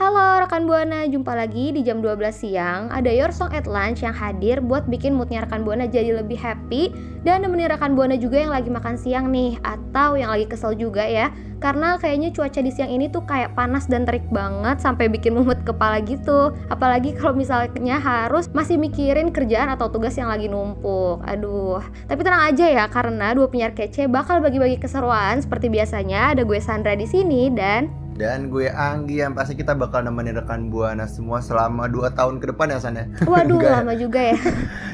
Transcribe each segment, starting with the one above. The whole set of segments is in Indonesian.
Halo rekan Buana, jumpa lagi di jam 12 siang. Ada Your Song at Lunch yang hadir buat bikin moodnya rekan Buana jadi lebih happy. Dan nemenin rekan Buana juga yang lagi makan siang nih Atau yang lagi kesel juga ya. Karena kayaknya cuaca di siang ini tuh kayak panas dan terik banget Sampai bikin mumut kepala gitu. Apalagi kalau misalnya harus masih mikirin kerjaan atau tugas yang lagi numpuk. Aduh, tapi tenang aja ya Karena dua penyiar kece bakal bagi-bagi keseruan Seperti biasanya. Ada gue Sandra di sini dan dan gue Anggi yang pasti kita bakal nemenin rekan Buana semua selama 2 tahun ke depan ya San ya? Waduh lama juga ya.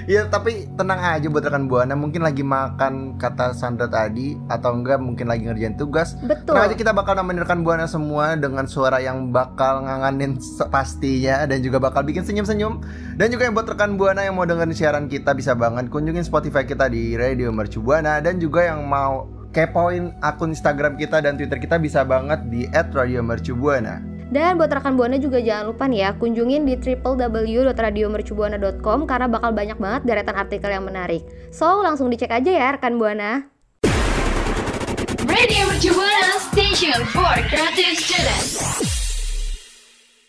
Ya tapi tenang aja buat rekan Buana. Mungkin lagi makan kata Sandra tadi Atau enggak mungkin lagi ngerjain tugas. Betul. Tenang aja kita bakal nemenin rekan Buana semua Dengan suara yang bakal nganganin pastinya Dan juga bakal bikin senyum-senyum. Dan juga yang buat rekan Buana yang mau dengerin siaran kita Bisa banget kunjungin Spotify kita di Radio Mercu Buana. Dan juga yang mau kepoin akun Instagram kita dan Twitter kita bisa banget di @radiomercubuana. Dan buat rekan Buana juga jangan lupa nih ya kunjungin di www.radiomercubuana.com karena bakal banyak banget deretan artikel yang menarik. So langsung dicek aja ya rekan Buana. Radio Mercubuana Station for Creative Students.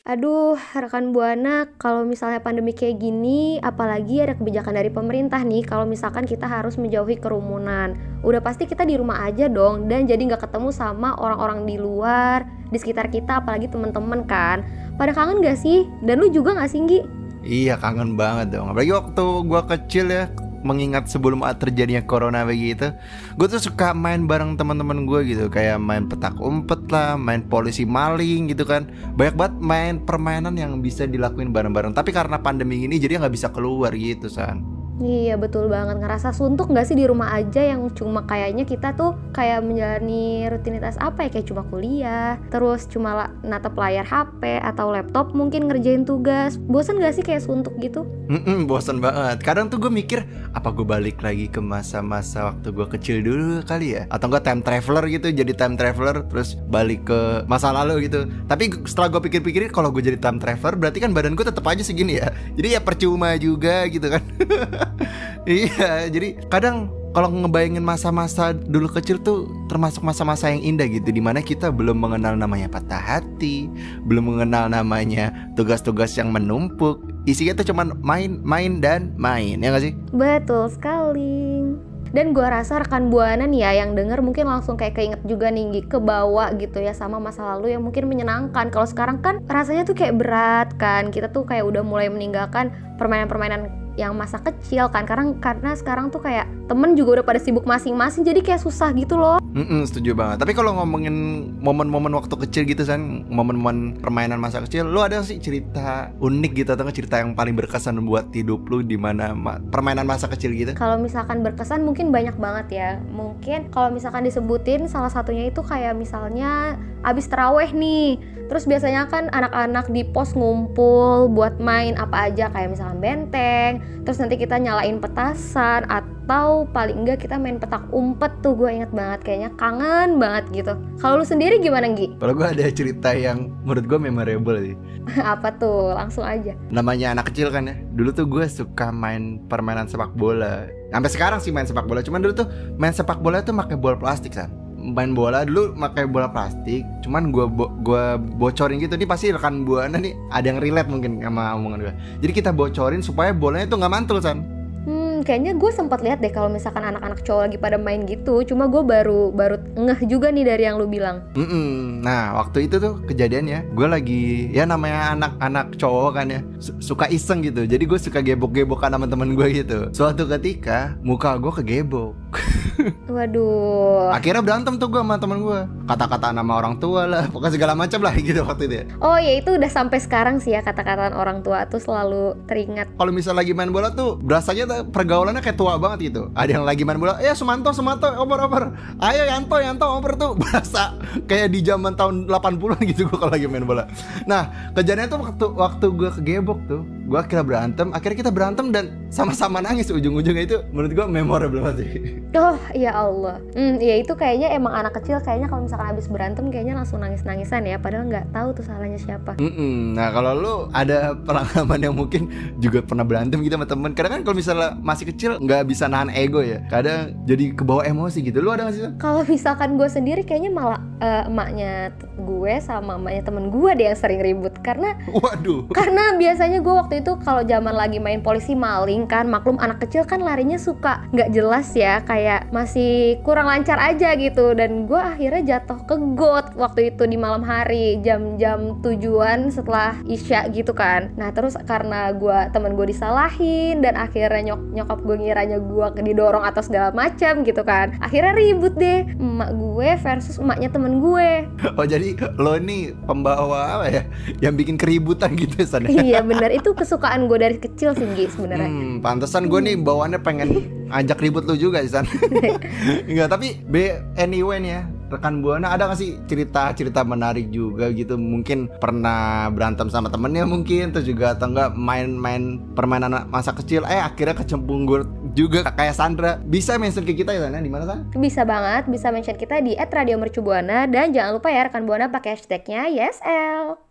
Aduh, rekan Buana, kalau misalnya pandemi kayak gini, apalagi ada kebijakan dari pemerintah nih, kalau misalkan kita harus menjauhi kerumunan. Udah pasti kita di rumah aja dong, dan jadi nggak ketemu sama orang-orang di luar, di sekitar kita, apalagi temen-temen kan. Pada kangen gak sih? Dan lu juga gak sih, Nggi? Iya, kangen banget dong. Apalagi waktu gua kecil ya, mengingat sebelum terjadinya corona begitu gue tuh suka main bareng teman-teman gue gitu. Kayak main petak umpet lah main polisi maling gitu kan. Banyak banget main permainan yang bisa dilakuin bareng-bareng. Tapi karena pandemi ini jadi nggak bisa keluar gitu san Iya betul banget. Ngerasa suntuk gak sih di rumah aja yang cuma kayaknya kita tuh kayak menjalani rutinitas apa ya? Kayak cuma kuliah terus cuma natap layar HP atau laptop mungkin ngerjain tugas. Bosan gak sih kayak suntuk gitu? Mm-mm, bosan banget. Kadang tuh gue mikir apa gue balik lagi ke masa-masa waktu gue kecil dulu kali ya? Atau enggak time traveler gitu jadi time traveler terus balik ke masa lalu gitu. Tapi setelah gue pikir-pikir kalau gue jadi time traveler berarti kan badan gue tetap aja segini ya? Jadi ya percuma juga gitu kan iya jadi kadang kalau ngebayangin masa-masa dulu kecil tuh termasuk masa-masa yang indah gitu di mana kita belum mengenal namanya patah hati belum mengenal namanya tugas-tugas yang menumpuk. Isinya tuh cuman main main dan main ya gak sih? Betul sekali. Dan gue rasa rekan buana nih ya yang denger mungkin langsung kayak keinget juga nih ke bawah gitu ya sama masa lalu yang mungkin menyenangkan. Kalau sekarang kan rasanya tuh kayak berat kan kita tuh kayak udah mulai meninggalkan permainan-permainan yang masa kecil kan. Karena karena sekarang tuh kayak temen juga udah pada sibuk masing-masing jadi kayak susah gitu loh Mm-mm, setuju banget. Tapi kalau ngomongin momen-momen waktu kecil gitu kan momen-momen permainan masa kecil lu ada sih cerita unik gitu atau cerita yang paling berkesan buat hidup lu di mana ma- permainan masa kecil gitu? Kalau misalkan berkesan mungkin banyak banget ya. Mungkin kalau misalkan disebutin salah satunya itu kayak misalnya abis teraweh nih. Terus biasanya kan anak-anak di pos ngumpul buat main apa aja kayak misalkan benteng. Terus nanti kita nyalain petasan atau paling enggak kita main petak umpet tuh gue inget banget. Kayaknya kangen banget gitu. Kalau lu sendiri gimana Gi? kalau gue ada cerita yang menurut gue memorable sih. Apa tuh? Langsung aja. Namanya anak kecil kan ya. Dulu tuh gue suka main permainan sepak bola. Sampai sekarang sih main sepak bola. Cuman dulu tuh main sepak bola tuh pakai bola plastik kan main bola dulu pakai bola plastik. Cuman gue bo gua bocorin gitu. Nih pasti rekan buana nih ada yang relate mungkin sama omongan gue jadi kita bocorin supaya bolanya tuh nggak mantul san kayaknya gue sempat lihat deh kalau misalkan anak-anak cowok lagi pada main gitu. Cuma gue baru baru ngeh juga nih dari yang lu bilang. Mm -mm. Nah waktu itu tuh kejadiannya gue lagi ya namanya anak-anak cowok kan ya su suka iseng gitu. Jadi gue suka gebok-gebokan sama temen gue gitu. Suatu ketika muka gue kegebok. Waduh. Akhirnya berantem tuh gue sama temen gue. Kata-kata nama orang tua lah, pokoknya segala macam lah gitu waktu itu. Ya. Oh ya itu udah sampai sekarang sih ya kata-kata orang tua tuh selalu teringat. Kalau misal lagi main bola tuh berasanya pergaulannya kayak tua banget gitu. Ada yang lagi main bola, ya Sumanto, Sumanto, oper, oper. Ayo Yanto, Yanto, oper tuh berasa kayak di zaman tahun 80-an gitu gue kalau lagi main bola. Nah kejadiannya tuh waktu waktu gue kegebok tuh, gue akhirnya berantem akhirnya kita berantem dan sama-sama nangis ujung-ujungnya. Itu menurut gue memorable banget Oh ya Allah, hmm, ya itu kayaknya emang anak kecil kayaknya kalau misalkan habis berantem kayaknya langsung nangis-nangisan ya, padahal nggak tahu tuh salahnya siapa. Mm-mm. Nah kalau lu ada pengalaman yang mungkin juga pernah berantem gitu sama temen. Kadang kan kalau misalnya masih kecil nggak bisa nahan ego ya. Kadang jadi kebawa emosi gitu. Lu ada gak sih? Kalau misalkan gue sendiri kayaknya malah eh, emaknya gue sama emaknya temen gue deh yang sering ribut. Karena Waduh. karena biasanya gue waktu itu kalau zaman lagi main polisi maling kan maklum anak kecil kan larinya suka nggak jelas ya kayak masih kurang lancar aja gitu. Dan gue akhirnya jatuh ke got waktu itu di malam hari jam-jam tujuan setelah isya gitu kan. Nah terus karena gue temen gue disalahin dan akhirnya nyok nyokap gue ngiranya gue didorong atau segala macam gitu kan akhirnya ribut deh. Emak gue versus emaknya temen gue. Oh jadi lo ini pembawa apa ya Yang bikin keributan gitu ya? iya benar itu kesukaan gue dari kecil sih Gi sebenarnya. Hmm, pantesan gue nih bawaannya pengen ajak ribut lu juga sih San Enggak tapi be anyway nih ya rekan buana ada gak sih cerita-cerita menarik juga gitu? Mungkin pernah berantem sama temennya mungkin terus juga atau enggak main-main permainan masa kecil. Eh akhirnya kecembur juga kayak Sandra. Bisa mention ke kita ya ya? di mana San? Bisa banget, bisa mention kita di @radiomercubuana dan jangan lupa ya rekan Buana pakai hashtagnya YesL.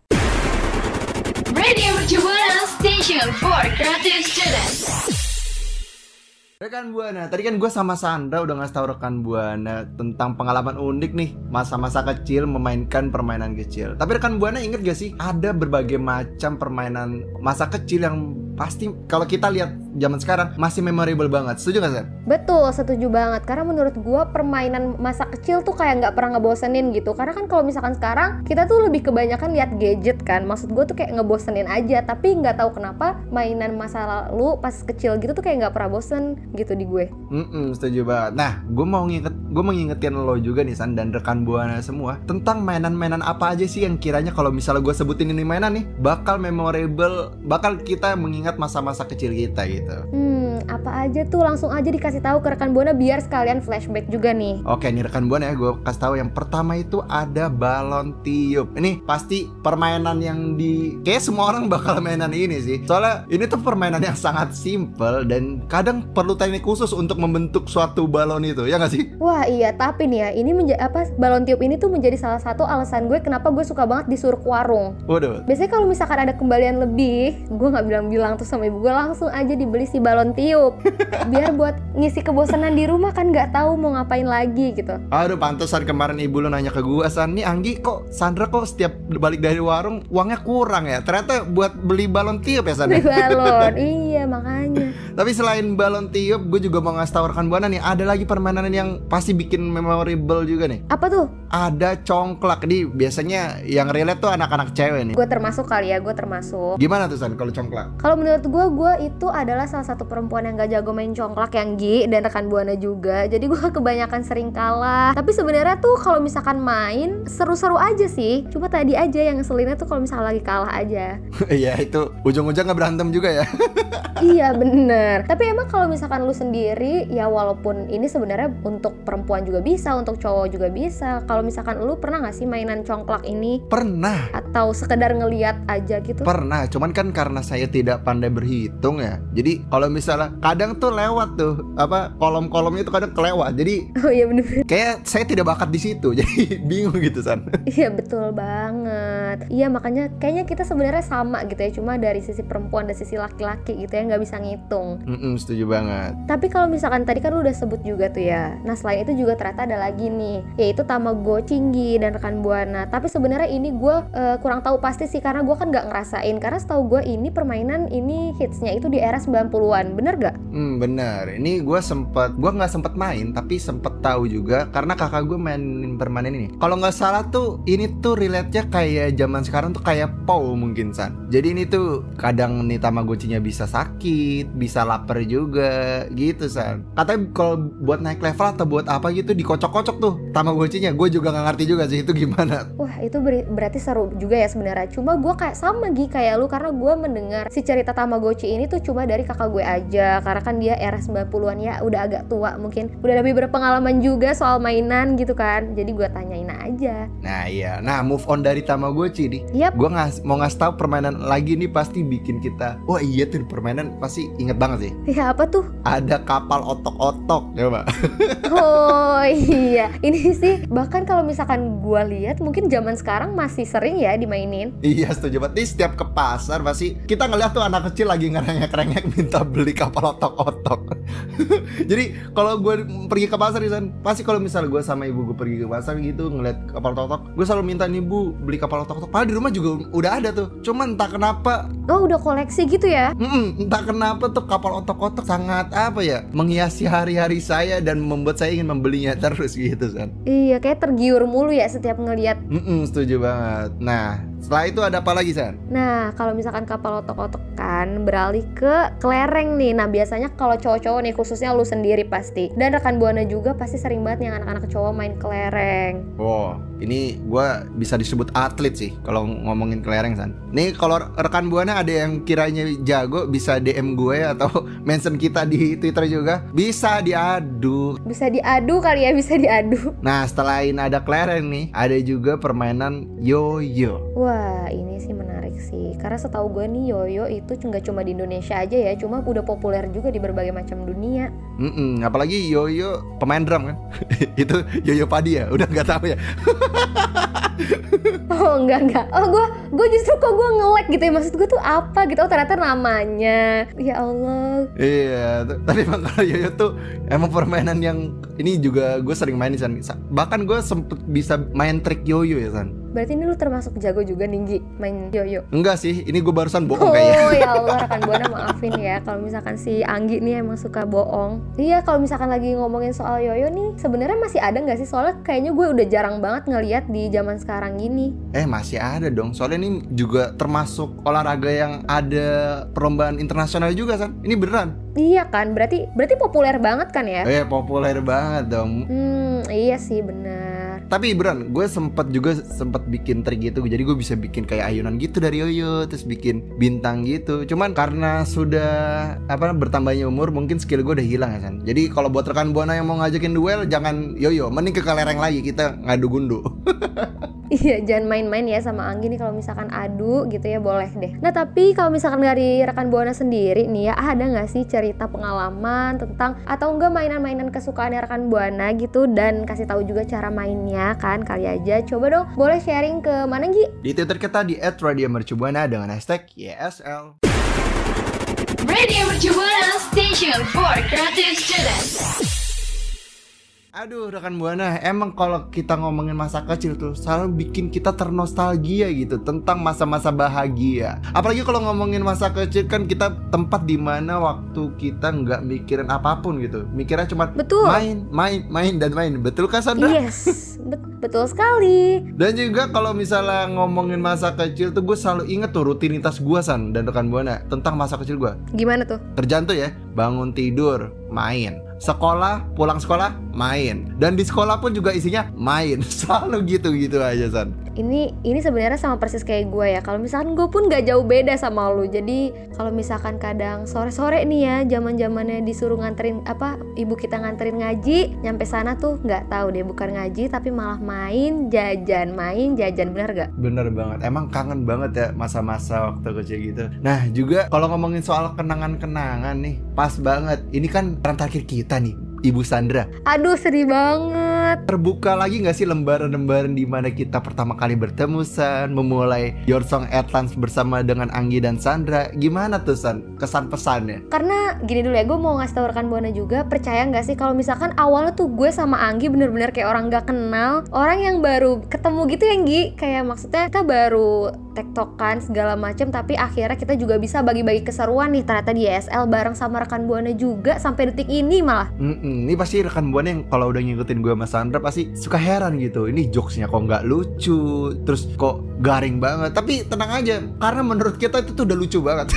Radio Mercubuana Station for Creative Students. Rekan Buana, tadi kan gue sama Sandra udah ngasih tahu rekan Buana tentang pengalaman unik nih masa-masa kecil memainkan permainan kecil. Tapi rekan Buana inget gak sih ada berbagai macam permainan masa kecil yang pasti kalau kita lihat zaman sekarang masih memorable banget. Setuju gak San? Betul, setuju banget. Karena menurut gua permainan masa kecil tuh kayak nggak pernah ngebosenin gitu. Karena kan kalau misalkan sekarang kita tuh lebih kebanyakan lihat gadget kan. Maksud gua tuh kayak ngebosenin aja. Tapi nggak tahu kenapa mainan masa lalu pas kecil gitu tuh kayak nggak pernah bosen gitu di gue. Mm setuju banget. Nah, gue mau nginget, gue mau ngingetin lo juga nih San dan rekan buana semua tentang mainan-mainan apa aja sih yang kiranya kalau misalnya gue sebutin ini mainan nih bakal memorable, bakal kita mengingat masa-masa kecil kita gitu. Hmm, apa aja tuh langsung aja dikasih tahu ke rekan Buana biar sekalian flashback juga nih. Oke nih rekan buana ya gue kasih tahu yang pertama itu ada balon tiup. Ini pasti permainan yang di kayak semua orang bakal mainan ini sih. Soalnya ini tuh permainan yang sangat simple dan kadang perlu teknik khusus untuk membentuk suatu balon itu ya nggak sih? Wah iya, tapi nih ya, ini menja- apa balon tiup ini tuh menjadi salah satu alasan gue kenapa gue suka banget disuruh ke warung. Waduh. Biasanya kalau misalkan ada kembalian lebih, gue nggak bilang-bilang tuh sama ibu gue langsung aja dibeli si balon tiup, biar buat ngisi kebosanan di rumah kan nggak tahu mau ngapain lagi gitu. Aduh pantesan kemarin ibu lo nanya ke gua San Nih Anggi kok Sandra kok setiap balik dari warung uangnya kurang ya Ternyata buat beli balon tiup ya San Beli balon, iya makanya. Tapi selain balon tiup gue juga mau ngasih tau rekan Buana nih Ada lagi permainan yang pasti bikin memorable juga nih Apa tuh? Ada congklak Di biasanya yang relate tuh anak-anak cewek nih Gue termasuk kali ya, gue termasuk. Gimana tuh San kalau congklak? Kalau menurut gue, gue itu adalah salah satu perempuan yang gak jago main congklak yang Gi dan rekan buana juga. Jadi gue kebanyakan sering kalah. Tapi sebenarnya tuh kalau misalkan main seru-seru aja sih. Cuma tadi aja yang ngeselinnya tuh kalau misalnya lagi kalah aja. Iya itu ujung-ujung nggak berantem juga ya iya bener. Tapi emang kalau misalkan lu sendiri, ya walaupun ini sebenarnya untuk perempuan juga bisa, untuk cowok juga bisa. Kalau misalkan lu pernah gak sih mainan congklak ini? Pernah Atau sekedar ngeliat aja gitu? Pernah, cuman kan karena saya tidak pandai berhitung ya. Jadi kalau misalnya kadang tuh lewat tuh apa kolom-kolomnya itu kadang kelewat. Jadi oh iya bener. kayak saya tidak bakat di situ. Jadi bingung gitu san. Iya betul banget. Iya makanya kayaknya kita sebenarnya sama gitu ya, cuma dari sisi perempuan dan sisi laki-laki gitu ya nggak bisa ngitung. Mm-mm, setuju banget. Tapi kalau misalkan tadi kan lu udah sebut juga tuh ya. Nah selain itu juga ternyata ada lagi nih, yaitu Tamagotchi dan rekan buana. Tapi sebenarnya ini gue eh, kurang tahu pasti sih karena gue kan nggak ngerasain. Karena setahu gue ini permainan ini hitsnya itu di era 90-an, bener gak? Hmm benar. Ini gue sempet, gue nggak sempet main tapi sempet tahu juga karena kakak gue mainin permainan ini. Kalau nggak salah tuh ini tuh relate-nya kayak zaman sekarang tuh kayak POW mungkin san. Jadi ini tuh kadang nih Tamagotchinya bisa sakit, bisa lapar juga gitu san. Katanya kalau buat naik level atau buat apa gitu dikocok-kocok tuh Tamagotchinya. Gue juga nggak ngerti juga sih itu gimana. Wah itu beri- berarti seru juga ya sebenarnya. Cuma gue kayak sama Gi kayak lu karena gue mendengar si cerita Tamagotchi ini tuh cuma dari kakak gue aja. Karena kan dia era 90-an ya udah agak tua mungkin. Udah lebih berpengalaman juga soal mainan gitu kan. Jadi gue tanyain aja. Nah iya, nah move on dari Tamagotchi nih. Yap. Gue ngas mau ngasih tahu permainan lagi nih pasti bikin kita. Wah iya tuh permainan pasti inget banget sih. Ya apa tuh? Ada kapal otok-otok, coba. Oh iya, ini sih bahkan kalau misalkan gua lihat mungkin zaman sekarang masih sering ya dimainin. iya setuju banget. Nih setiap ke pasar pasti kita ngeliat tuh anak kecil lagi ngerengek-rengek minta beli kapal otok-otok. Jadi kalau gue pergi ke pasar nih San, pasti kalau misal gue sama ibu gue pergi ke pasar gitu ngeliat kapal otok-otok, gue selalu minta nih bu beli kapal otok-otok. Padahal di rumah juga udah ada tuh. Cuman entah kenapa Oh udah koleksi gitu ya? Mm-mm, entah kenapa tuh kapal otok-otok sangat apa ya menghiasi hari-hari saya dan membuat saya ingin membelinya terus gitu kan. Iya kayak tergiur mulu ya setiap ngelihat. Mm-mm, setuju banget. Nah setelah itu ada apa lagi San? Nah kalau misalkan kapal otok-otok kan beralih ke kelereng nih. Nah biasanya kalau cowok-cowok nih khususnya lu sendiri pasti dan rekan buana juga pasti sering banget yang anak-anak cowok main kelereng. Wow, ini gua bisa disebut atlet sih kalau ngomongin kelereng San. Nih kalau rekan buana ada yang kiranya jago bisa DM gue atau mention kita di Twitter juga bisa diadu. Bisa diadu kali ya bisa diadu. Nah selain ada kelereng nih, ada juga permainan yoyo. Wah ini sih menarik sih karena setahu gue nih yoyo itu nggak cuma di Indonesia aja ya, cuma udah populer juga di berbagai macam dunia. Mm-mm, apalagi yoyo pemain drum kan itu yoyo padi ya udah nggak tahu ya Oh enggak enggak. Oh gue gue justru kok gue nge-lag gitu ya maksud gue tuh apa gitu. Oh ternyata namanya. Ya Allah. iya tapi emang kalau yoyo tuh emang permainan yang ini juga gue sering main san Sa- bahkan gue sempet bisa main trik yoyo ya san Berarti ini lu termasuk jago juga Ninggi main yoyo. enggak sih ini gue barusan bohong Oh kayaknya ya Allah rekan buana maafin ya kalau misalkan si Anggi nih emang suka bohong. Iya kalau misalkan lagi ngomongin soal yoyo nih sebenarnya masih ada nggak sih soalnya kayaknya gue udah jarang banget ngeliat di zaman sekarang gini. eh masih ada dong soalnya ini juga termasuk olahraga yang ada perlombaan internasional juga san ini beneran Iya kan berarti berarti populer banget kan ya? eh populer banget dong Hmm iya sih benar. Tapi beneran, gue sempet juga sempet bikin trik gitu. Jadi gue bisa bikin kayak ayunan gitu dari yoyo Terus bikin bintang gitu. Cuman karena sudah apa bertambahnya umur Mungkin skill gue udah hilang ya San. Jadi kalau buat rekan Buana yang mau ngajakin duel Jangan yoyo, mending ke kelereng lagi Kita ngadu gundu Iya, jangan main-main ya sama Anggi nih kalau misalkan adu gitu ya boleh deh. Nah tapi kalau misalkan dari rekan buana sendiri nih ya ada nggak sih cerita pengalaman tentang atau enggak mainan-mainan kesukaan rekan buana gitu dan kasih tahu juga cara mainnya kan kali aja. Coba dong, boleh sharing ke mana Gi? Di Twitter kita di @radiomercubuana dengan hashtag YSL Radio Mercubuana Station for Creative Students. Aduh rekan Buana, emang kalau kita ngomongin masa kecil tuh selalu bikin kita ternostalgia gitu tentang masa-masa bahagia. Apalagi kalau ngomongin masa kecil kan kita tempat di mana waktu kita nggak mikirin apa pun gitu, mikirnya cuma Betul. main, main, main dan main. Betul kan Sandra? Yes, bet- betul sekali. Dan juga kalau misalnya ngomongin masa kecil tuh gue selalu inget tuh rutinitas gue San dan rekan Buana tentang masa kecil gue. Gimana tuh? Kerjaan tuh ya, bangun tidur, main. Sekolah, pulang sekolah, main. Dan di sekolah pun juga isinya main. Selalu gitu-gitu aja, San. Ini ini sebenarnya sama persis kayak gue ya. Kalau misalkan gue pun gak jauh beda sama lu. Jadi kalau misalkan kadang sore-sore nih ya, zaman zamannya disuruh nganterin apa, ibu kita nganterin ngaji, nyampe sana tuh nggak tahu deh bukan ngaji tapi malah main jajan, main jajan bener gak? Bener banget. Emang kangen banget ya masa-masa waktu kecil gitu. Nah, juga kalau ngomongin soal kenangan-kenangan nih, pas banget. Ini kan peran terakhir kita nih, Ibu Sandra. Aduh sedih banget. Terbuka lagi nggak sih lembaran-lembaran di mana kita pertama kali bertemu San, memulai Your Song Atlas bersama dengan Anggi dan Sandra. Gimana tuh San? Kesan pesannya? Karena gini dulu ya, gue mau ngasih tau rekan buana juga percaya nggak sih kalau misalkan awalnya tuh gue sama Anggi bener-bener kayak orang gak kenal, orang yang baru ketemu gitu ya Anggi, kayak maksudnya kita baru tektokan segala macam, tapi akhirnya kita juga bisa bagi-bagi keseruan nih ternyata di ESL bareng sama rekan buana juga sampai detik ini malah. Mm-mm, ini pasti rekan buana yang kalau udah ngikutin gue sama Sandra pasti suka heran gitu. Ini jokesnya kok nggak lucu, terus kok garing banget. Tapi tenang aja, karena menurut kita itu tuh udah lucu banget.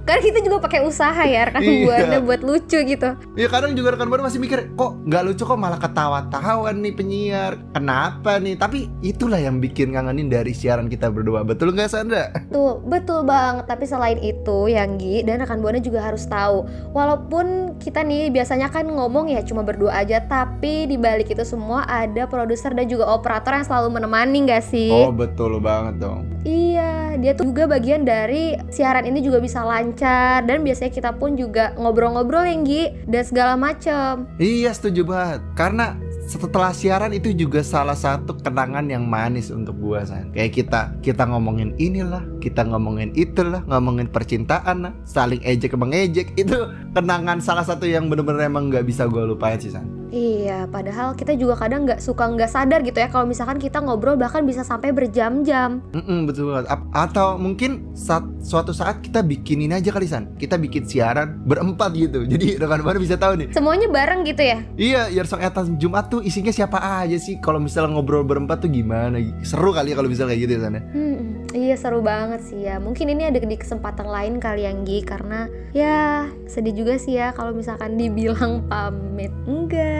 Karena kita juga pakai usaha ya rekan Iya. buana buat lucu gitu. ya kadang juga rekan buana masih mikir kok nggak lucu kok malah ketawa-tawa nih penyiar. Kenapa nih? Tapi itulah yang bikin ngangenin dari siaran kita berdua berdua. Betul nggak Sandra? Tuh, betul banget. Tapi selain itu, Yanggi dan rekan Buana juga harus tahu, walaupun kita nih biasanya kan ngomong ya cuma berdua aja, tapi di balik itu semua ada produser dan juga operator yang selalu menemani nggak sih? Oh betul banget dong. Iya, dia tuh juga bagian dari siaran ini juga bisa lancar dan biasanya kita pun juga ngobrol-ngobrol ya, Nggi, dan segala macem. Iya setuju banget. Karena setelah siaran itu juga salah satu kenangan yang manis untuk gua san. Kayak kita kita ngomongin inilah, kita ngomongin itulah, ngomongin percintaan lah, saling ejek mengejek itu kenangan salah satu yang bener-bener emang nggak bisa gua lupain sih san. Iya, padahal kita juga kadang nggak suka nggak sadar gitu ya kalau misalkan kita ngobrol bahkan bisa sampai berjam-jam. Mm-mm, betul banget. Ap- atau mungkin saat suatu saat kita bikinin aja kali san. Kita bikin siaran berempat gitu. Jadi rekan-rekan bisa tahu nih. Semuanya bareng gitu ya. Iya, Yersong Etas Jumat tuh isinya siapa aja sih? Kalau misalnya ngobrol berempat tuh gimana? Seru kali ya kalau misalnya kayak gitu ya sana. Hmm, iya seru banget sih ya. Mungkin ini ada di kesempatan lain kali yang Gi karena ya sedih juga sih ya kalau misalkan dibilang pamit enggak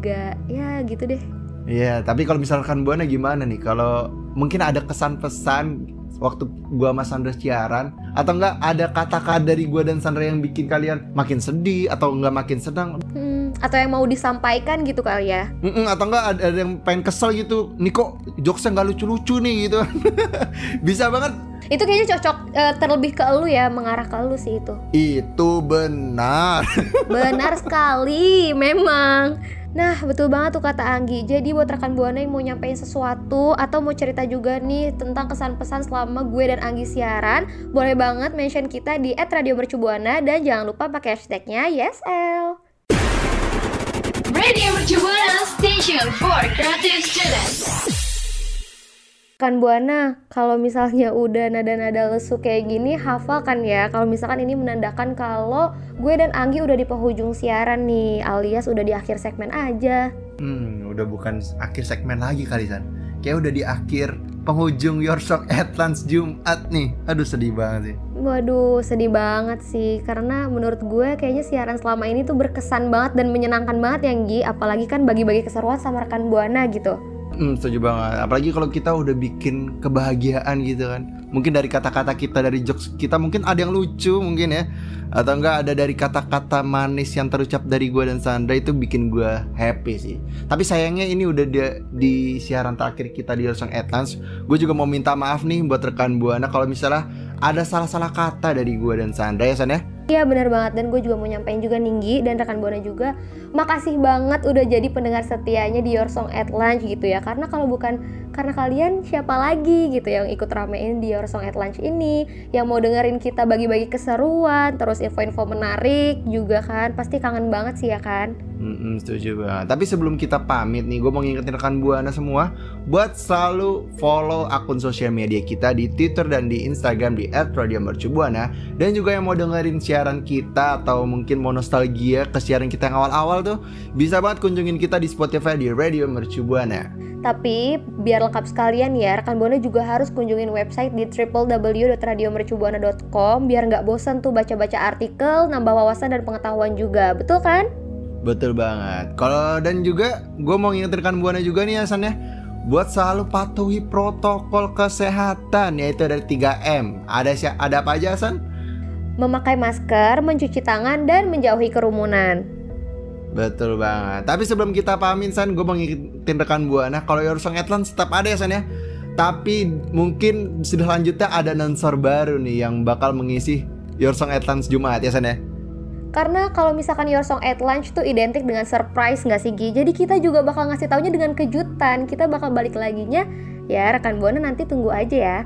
juga ya gitu deh. Iya, tapi kalau misalkan Buana gimana nih? Kalau mungkin ada kesan pesan waktu gua sama Sandra siaran atau enggak ada kata-kata dari gua dan Sandra yang bikin kalian makin sedih atau enggak makin senang Hmm, atau yang mau disampaikan gitu kali ya. Mm-mm, atau enggak ada, ada yang pengen kesel gitu nih kok jokesnya nggak lucu-lucu nih gitu bisa banget Itu kayaknya cocok eh, terlebih ke elu ya, mengarah ke elu sih itu. itu benar Benar sekali, memang. Nah, betul banget tuh kata Anggi. Jadi buat rekan Buana yang mau nyampein sesuatu atau mau cerita juga nih tentang kesan-pesan selama gue dan Anggi siaran, boleh banget mention kita di @radiomercubuana dan jangan lupa pakai hashtagnya YesL. Radio Mercubuana Station for Creative Students. Kan Buana, kalau misalnya udah nada-nada lesu kayak gini, hafal kan ya? Kalau misalkan ini menandakan kalau gue dan Anggi udah di penghujung siaran nih, alias udah di akhir segmen aja. hmm udah bukan akhir segmen lagi kali San. Kayak udah di akhir penghujung Your Song Atlans Jumat nih. Aduh sedih banget sih. Waduh, sedih banget sih. Karena menurut gue kayaknya siaran selama ini tuh berkesan banget dan menyenangkan banget ya Nggi, apalagi kan bagi-bagi keseruan sama rekan Buana gitu. Hmm, setuju banget. Apalagi kalau kita udah bikin kebahagiaan gitu kan. Mungkin dari kata-kata kita, dari jokes kita mungkin ada yang lucu mungkin ya. Atau enggak ada dari kata-kata manis yang terucap dari gue dan Sandra itu bikin gue happy sih. Tapi sayangnya ini udah di, di siaran terakhir kita di Song Atlans. Gue juga mau minta maaf nih buat rekan Buana kalau misalnya ada salah-salah kata dari gue dan Sandra ya San ya. Iya bener banget. Dan gue juga mau nyampein juga Ninggi dan rekan Buana juga. Makasih banget udah jadi pendengar setianya di Your Song at Lunch gitu ya. Karena kalau bukan karena kalian siapa lagi gitu yang ikut ramein di Your Song at Lunch ini yang mau dengerin kita bagi-bagi keseruan terus info-info menarik juga kan pasti kangen banget sih ya kan Mm-mm, setuju banget. Tapi sebelum kita pamit nih, gue mau ngingetin rekan buana semua buat selalu follow akun sosial media kita di Twitter dan di Instagram di @radiomercubuana dan juga yang mau dengerin siaran kita atau mungkin mau nostalgia ke siaran kita yang awal-awal tuh bisa banget kunjungin kita di Spotify di Radio Mercubuana. Tapi biar lengkap sekalian ya, rekan Buana juga harus kunjungin website di www.radiomercubuana.com biar nggak bosan tuh baca-baca artikel, nambah wawasan dan pengetahuan juga. Betul kan? Betul banget. Kalau dan juga gue mau ngingetin rekan buana juga nih Hasan ya buat selalu patuhi protokol kesehatan yaitu dari 3M. Ada ada apa aja Hasan? Memakai masker, mencuci tangan, dan menjauhi kerumunan. Betul banget. Tapi sebelum kita pamit San, gue mau ngingetin rekan buana kalau Your Song Atlas tetap ada ya San ya. Tapi mungkin sudah lanjutnya ada nonsor baru nih yang bakal mengisi Your Song Atlas Jumat ya San ya. Karena kalau misalkan Your Song at Lunch tuh identik dengan surprise nggak sih Gi? Jadi kita juga bakal ngasih taunya dengan kejutan. Kita bakal balik laginya ya rekan Buana nanti tunggu aja ya.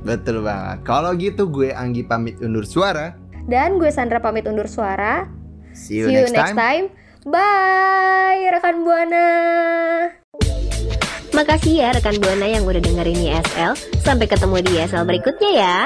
Betul banget. Kalau gitu gue Anggi pamit undur suara. Dan gue Sandra pamit undur suara. See you, next, time. Bye rekan Buana. Makasih ya rekan Buana yang udah dengerin YSL. Sampai ketemu di YSL berikutnya ya.